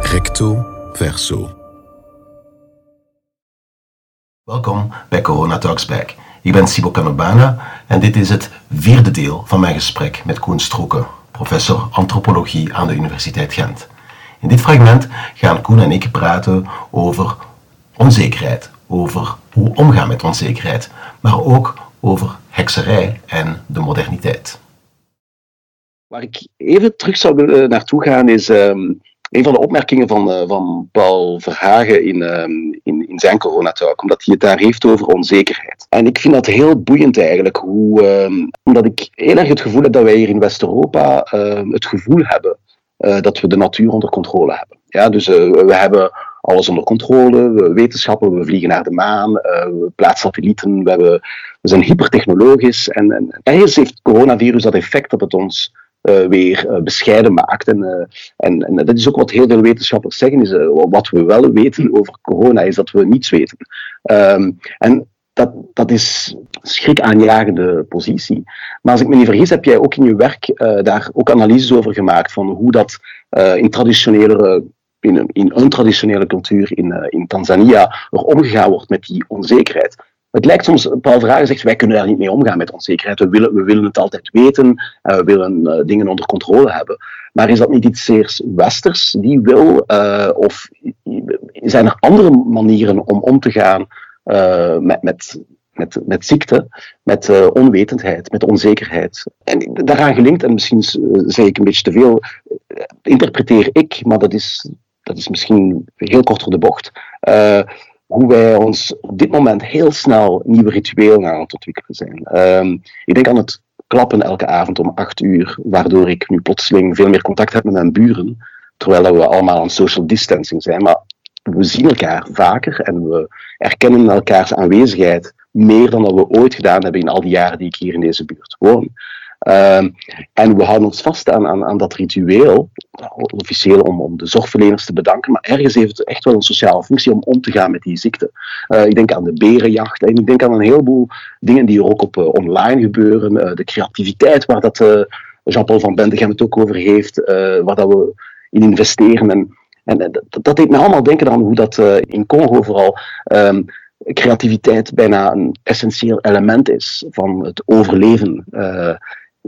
Recto verso. Welkom bij Corona Talks Back. Ik ben Sibo Canobana en dit is het vierde deel van mijn gesprek met Koen Stroeken, professor antropologie aan de Universiteit Gent. In dit fragment gaan Koen en ik praten over onzekerheid, over hoe omgaan met onzekerheid, maar ook over hekserij en de moderniteit. Waar ik even terug zou willen naartoe gaan is ehm, een van de opmerkingen van, uh, van Paul Verhagen in, ehm, in, in zijn coronatalk, omdat hij het daar heeft over onzekerheid. En ik vind dat heel boeiend eigenlijk, hoe, ehm, omdat ik heel erg het gevoel heb dat wij hier in West-Europa het gevoel hebben uh, dat we de natuur onder controle hebben. Ja, dus we hebben alles onder controle, we wetenschappen, we vliegen naar de maan, uh, we plaatsen satellieten, we, we zijn hypertechnologisch. En, en heeft coronavirus dat effect dat het ons uh, weer uh, bescheiden maakt. En, en, en, dat is ook wat heel veel wetenschappers zeggen, is, wat we wel weten over corona, is dat we niets weten. Um, en dat, dat is schrikaanjagende positie. Maar als ik me niet vergis, heb jij ook in je werk daar ook analyses over gemaakt van hoe dat in traditionele in een, traditionele cultuur in, uh, in Tanzania er omgegaan wordt met die onzekerheid. Het lijkt soms, Paul Vragen zegt, wij kunnen daar niet mee omgaan met onzekerheid. We willen, we willen het altijd weten, uh, we willen uh, dingen onder controle hebben. Maar is dat niet iets zeer westers, die wil? Uh, of zijn er andere manieren om om te gaan met, met, met, met ziekte, met onwetendheid, met onzekerheid. En daaraan gelinkt, en misschien zeg ik een beetje te veel, interpreteer ik, maar dat is, dat is misschien heel kort voor de bocht, uh, hoe wij ons op dit moment heel snel nieuwe rituelen aan het ontwikkelen zijn. Um, ik denk aan het klappen elke avond om acht uur, waardoor ik nu plotseling veel meer contact heb met mijn buren, terwijl we allemaal aan social distancing zijn. Maar we zien elkaar vaker en we erkennen elkaars aanwezigheid meer dan dat we ooit gedaan hebben in al die jaren die ik hier in deze buurt woon. Um, en we houden ons vast aan, aan, aan dat ritueel, officieel om, om de zorgverleners te bedanken, maar ergens heeft het echt wel een sociale functie om om te gaan met die ziekte. Uh, ik denk aan de berenjacht en ik denk aan een heleboel dingen die er ook op uh, online gebeuren. Uh, de creativiteit waar dat Jean-Paul van Bendegem het ook over heeft, waar dat we in investeren. En, en dat, deed me allemaal denken aan hoe dat in Congo vooral um, creativiteit bijna een essentieel element is van het overleven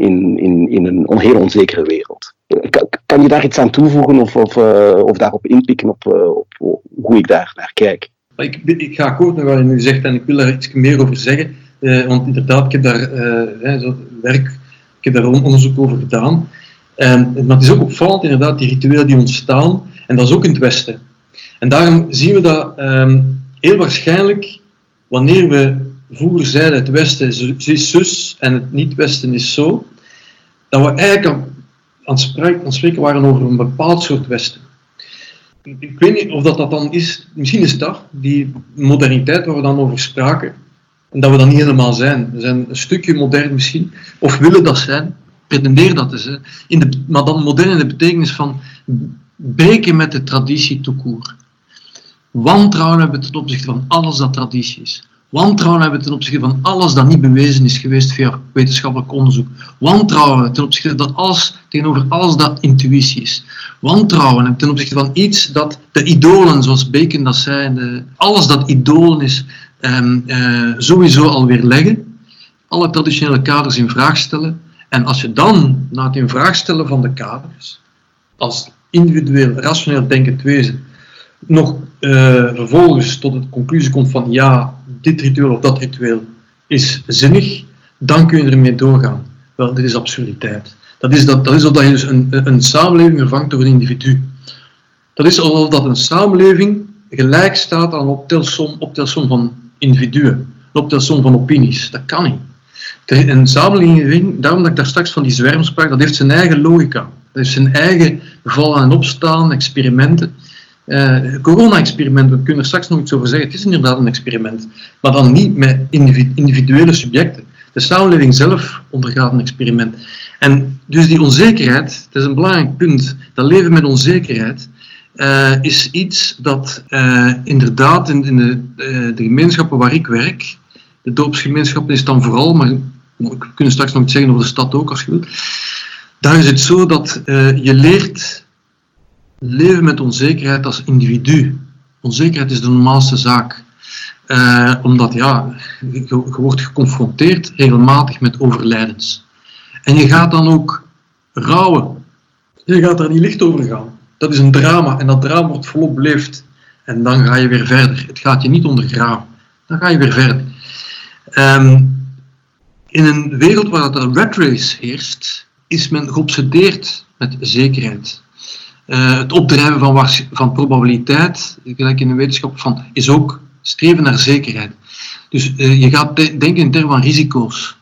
in, in, in een heel onzekere wereld. Kan, kan je daar iets aan toevoegen of, of, uh, of daarop inpikken op, uh, op, hoe ik daar naar kijk? Ik, ik ga akkoord met wat je nu zegt en ik wil daar iets meer over zeggen. Uh, want inderdaad, ik heb daar werk, ik heb daar onderzoek over gedaan. Maar het is ook opvallend, inderdaad, die rituelen die ontstaan. En dat is ook in het Westen. En daarom zien we dat um, heel waarschijnlijk, wanneer we vroeger zeiden het Westen is zus en het niet-Westen is zo, dat we eigenlijk aan, aan, spreken, waren over een bepaald soort Westen. Ik weet niet of dat, dat dan is, misschien is dat, die moderniteit waar we dan over spraken, en dat we dat niet helemaal zijn. We zijn een stukje modern misschien, of willen dat zijn, pretendeer dat te zijn, in de, maar dan modern in de betekenis van breken met de traditie toekoer. Wantrouwen hebben ten opzichte van alles dat traditie is. Wantrouwen hebben ten opzichte van alles dat niet bewezen is geweest via wetenschappelijk onderzoek. Wantrouwen ten opzichte van alles, tegenover alles dat intuïtie is. Wantrouwen ten opzichte van iets dat de idolen, zoals Bacon dat zei, de, alles dat idolen is, um, uh, sowieso alweer leggen. Alle traditionele kaders in vraag stellen. En als je dan, na het in vraag stellen van de kaders, als individueel, rationeel denkend wezen, nog uh, vervolgens tot de conclusie komt van ja, dit ritueel of dat ritueel is zinnig, dan kun je ermee doorgaan. Wel, dit is absurditeit. Dat is, dat, dat is dat je dus een, een samenleving vervangt door een individu. Dat is alsof dat een samenleving gelijk staat aan een optelsom, optelsom van individuen, een optelsom van opinies. Dat kan niet. Een samenleving, daarom dat ik daar straks van die zwerm sprak, dat heeft zijn eigen logica. Dat heeft zijn eigen vallen en opstaan, experimenten. Uh, corona-experiment, we kunnen er straks nog iets over zeggen. Het is inderdaad een experiment, maar dan niet met individuele subjecten. De samenleving zelf ondergaat een experiment. En dus die onzekerheid, dat is een belangrijk punt. Dat leven met onzekerheid uh, is iets dat uh, inderdaad in, in de, de, gemeenschappen waar ik werk, de doopsgemeenschappen is dan vooral, maar we kunnen straks nog iets zeggen over de stad ook, als je wilt. Daar is het zo dat je leert leven met onzekerheid als individu. Onzekerheid is de normaalste zaak. Uh, omdat ja, je, wordt geconfronteerd regelmatig met overlijdens. En je gaat dan ook rouwen. Je gaat daar niet licht over gaan. Dat is een drama en dat drama wordt volop beleefd. En dan ga je weer verder. Het gaat je niet ondergraven. Dan ga je weer verder. Um, in een wereld waar dat een rat race heerst, is men geobsedeerd met zekerheid. Uh, het opdrijven van, van probabiliteit, gelijk in de wetenschap, van, is ook streven naar zekerheid. Dus uh, je gaat de denken in termen van risico's.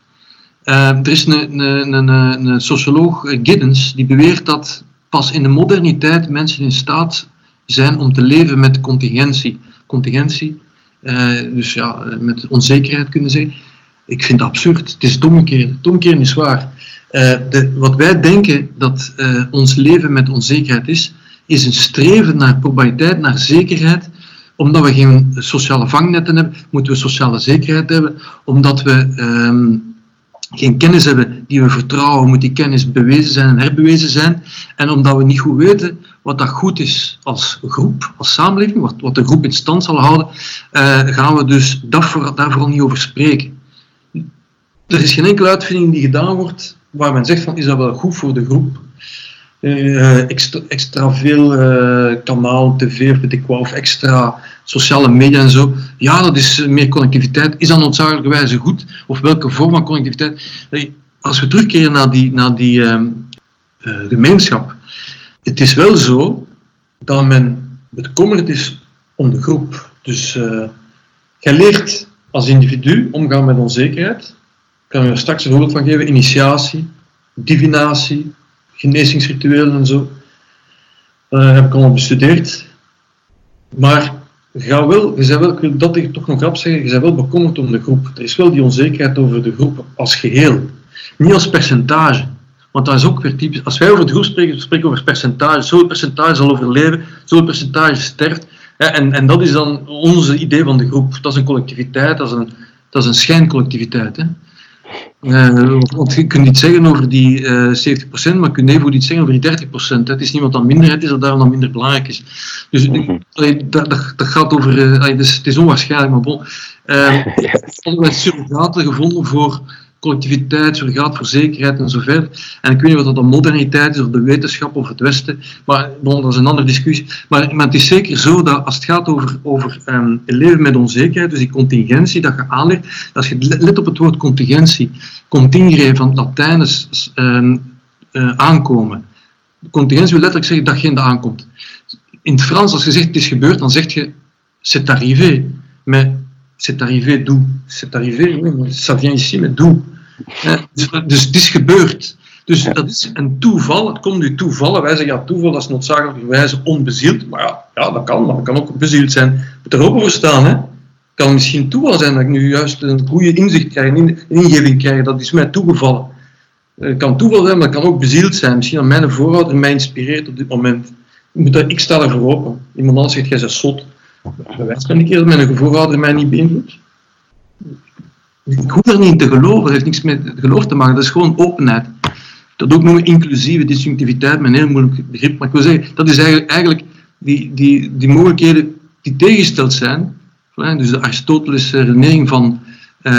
Uh, er is een, een, een, een, socioloog, Giddens, die beweert dat pas in de moderniteit mensen in staat zijn om te leven met contingentie. Contingentie, dus ja, met onzekerheid kunnen zeggen. Ik vind dat absurd. Het is domkeer. Domkeer is waar. Uh, de, wat wij denken dat uh, ons leven met onzekerheid is, is een streven naar probabiliteit, naar zekerheid. Omdat we geen sociale vangnetten hebben, moeten we sociale zekerheid hebben. Omdat we um, geen kennis hebben die we vertrouwen, moet die kennis bewezen zijn en herbewezen zijn. En omdat we niet goed weten wat dat goed is als groep, als samenleving, wat, wat de groep in stand zal houden, uh, gaan we dus daarvoor, daar vooral niet over spreken. Er is geen enkele uitvinding die gedaan wordt waar men zegt van is dat wel goed voor de groep. Uh, extra, veel uh, kanaal, tv weet ik of extra sociale media en zo. Ja, dat is meer connectiviteit. Is dat noodzakelijkerwijze goed? Of welke vorm van connectiviteit? Als we terugkeren naar die, naar die uh, gemeenschap. Het is wel zo dat men bekommerd is om de groep. Dus jij leert als individu omgaan met onzekerheid kan je straks een voorbeeld van geven. Initiatie, divinatie, genezingsrituelen en zo. Dat heb ik allemaal bestudeerd. Maar ga wel, je bent wel, ik dat toch nog grap zeggen, je bent wel bekommerd om de groep. Er is wel die onzekerheid over de groep als geheel. Niet als percentage. Want dat is ook weer typisch. Als wij over de groep spreken, spreken we over percentage. Zoveel percentage zal overleven, zoveel percentage sterft. en, en dat is dan onze idee van de groep. Dat is een collectiviteit, dat is een, dat is een schijncollectiviteit. Hè. Uh, want je kunt iets zeggen over die uh, eh, 70%, maar je kunt even iets zeggen over die 30%. Het is niet wat dan minderheid is, dat daarom dan minder belangrijk is. Dus mm dat, dat, dat, gaat over... Uh, dus, het is onwaarschijnlijk, maar bon. Uh, allerlei surrogaten gevonden voor collectiviteit, surrogaat voor zekerheid en zo verder. En ik weet niet wat dat de moderniteit is, of de wetenschap, of het Westen, maar dat is een andere discussie. Maar, het is zeker zo dat als het gaat over, over um, leven met onzekerheid, dus die contingentie dat je aanlegt, als je let op het woord contingentie, contingere van het Latijn uh, uh, aankomen. Contingentie wil letterlijk zeggen dat geen aankomt. In het Frans, als je zegt het is gebeurd, dan zeg je c'est arrivé. Mais c'est arrivé d'où C'est arrivé, ça vient ici, mais d'où dus, dus het is gebeurd. Dus dat is een toeval, het komt nu toevallen. Wij zeggen ja, toeval dat is noodzakelijkerwijze onbezield. Maar ja, ja, dat kan, maar dat kan ook bezield zijn. Je moet er ook voor staan. Hè. Het kan misschien toeval zijn dat ik nu juist een goede inzicht krijg, een ingeving krijg. Dat is mij toegevallen. Het kan toeval zijn, maar het kan ook bezield zijn. Misschien dat mijn voorouder mij inspireert op dit moment. Ik, sta ervoor open. Iemand anders zegt, jij bent zot. Keer dat mijn voorouder mij niet beïnvloedt. Ik hoef niet in te geloven, dat heeft niks met geloof te maken, dat is gewoon openheid. Dat ook noemen inclusieve distinctiviteit, met een heel moeilijk begrip. Maar ik wil zeggen, dat is eigenlijk, die, die, die mogelijkheden die tegengesteld zijn. Dus de Aristotelische redenering van uh,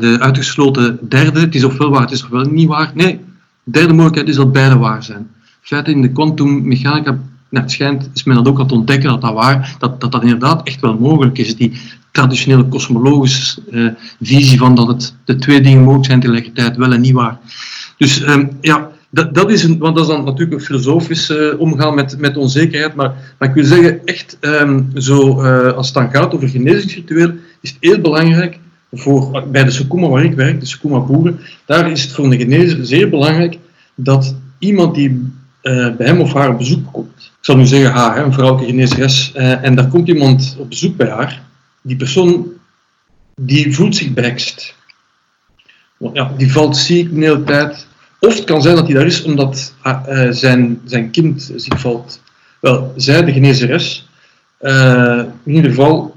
de uitgesloten derde, het is ofwel waar, het is ofwel niet waar. Nee, de derde mogelijkheid is dat beide waar zijn. Feit in de kwantummechanica het schijnt, is men dat ook aan ontdekken, dat dat, waar, dat, dat inderdaad echt wel mogelijk is. Die traditionele kosmologische uh, visie van dat het de twee dingen mogelijk zijn tegelijkertijd, wel en niet waar. Dus um, ja, dat, dat, is een, want dat is dan natuurlijk een filosofisch uh, omgaan met, met onzekerheid, maar, ik wil zeggen, echt um, zo, uh, als het dan gaat over genezingsrituelen, is het heel belangrijk voor, bij de Sukuma waar ik werk, de Sukuma boeren, daar is het voor een genezer zeer belangrijk dat iemand die bij hem of haar op bezoek komt, ik zal nu zeggen haar, een vrouwelijke genezeres, en daar komt iemand op bezoek bij haar, die persoon die voelt zich berekst. Ja, die valt ziek de hele tijd. Of het kan zijn dat hij daar is omdat uh, zijn, zijn kind ziek valt. Wel, zij, de genezeres, in ieder geval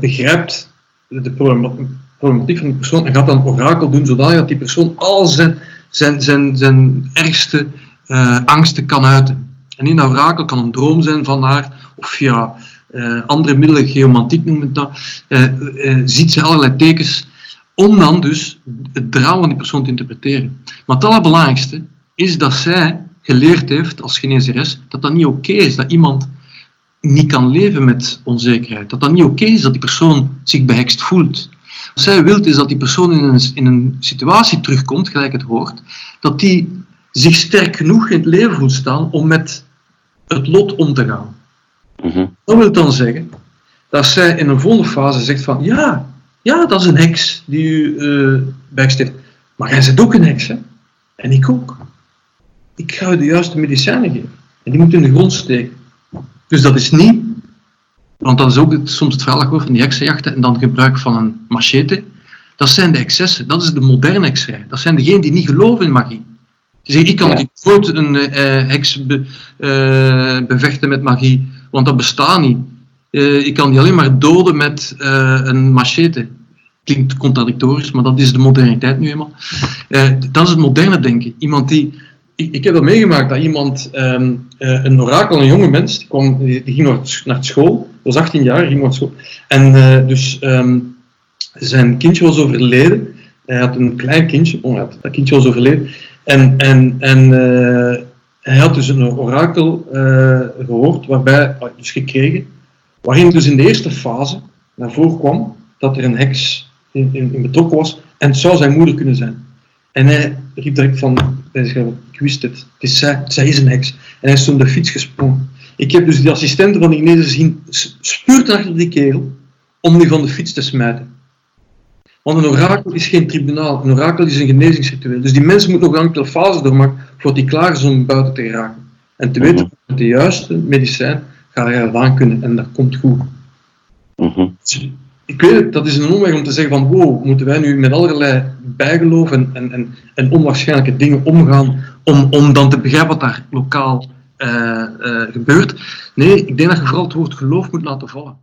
begrijpt de problematiek van die persoon en gaat dan orakel doen, zodat dat die persoon al zijn, zijn, zijn, zijn ergste uh, angsten kan uiten. En in dat orakel kan een droom zijn van haar, of via uh, andere middelen, geomantiek noemen dat, uh, ziet ze allerlei tekens om dan dus het drama van die persoon te interpreteren. Maar het allerbelangrijkste is dat zij geleerd heeft als genezeres dat dat niet oké is, dat iemand niet kan leven met onzekerheid. Dat dat niet oké is dat die persoon zich behekst voelt. Wat zij wil is dat die persoon in een, in een situatie terugkomt, gelijk het hoort, dat die zich sterk genoeg in het leven voelt staan om met het lot om te gaan. Mm Dat wil dan zeggen dat zij in een volgende fase zegt van ja, ja, dat is een heks die u uh, heeft. Maar jij bent ook een heks, hè? En ik ook. Ik ga u de juiste medicijnen geven. En die moet in de grond steken. Dus dat is niet, want dat is ook soms het verhaal van die heksenjachten en dan gebruik van een machete. Dat zijn de excessen. Dat is de moderne hekserij. Dat zijn degenen die niet geloven in magie. Ik kan niet nooit een uh, heks be, uh, bevechten met magie, want dat bestaat niet. Uh, ik kan die alleen maar doden met een machete. Klinkt contradictorisch, maar dat is de moderniteit nu eenmaal. dat is het moderne denken. Iemand die ik, ik, heb dat meegemaakt dat iemand, um, uh, een orakel, een jonge mens, die, kwam, die, ging naar, naar school, was 18 jaar, ging naar school. En dus um, zijn kindje was overleden. Hij had een klein kindje, oh, dat kindje was overleden. En, en, en uh, hij had dus een orakel gehoord, waarbij, dus gekregen, waarin dus in de eerste fase naar voren kwam dat er een heks in, in, betrokken was en het zou zijn moeder kunnen zijn. En hij riep direct van, ik wist het, is zij, zij is een heks. En hij is toen de fiets gesprongen. Ik heb dus die assistenten van Ignezen zien spuurt achter die kerel om die van de fiets te smijten. Want een orakel is geen tribunaal, een orakel is een genezingsritueel. Dus die mensen moeten nog een enkele fase doormaken voordat die klaar is om buiten te geraken. En te weten, met de juiste medicijn ga je eraan kunnen en dat komt goed. Uh ik weet het, dat is een omweg om te zeggen van wow, moeten wij nu met allerlei bijgeloof en, en, en, onwaarschijnlijke dingen omgaan om, om dan te begrijpen wat daar lokaal uh, uh, gebeurt. Nee, ik denk dat je vooral het woord geloof moet laten vallen.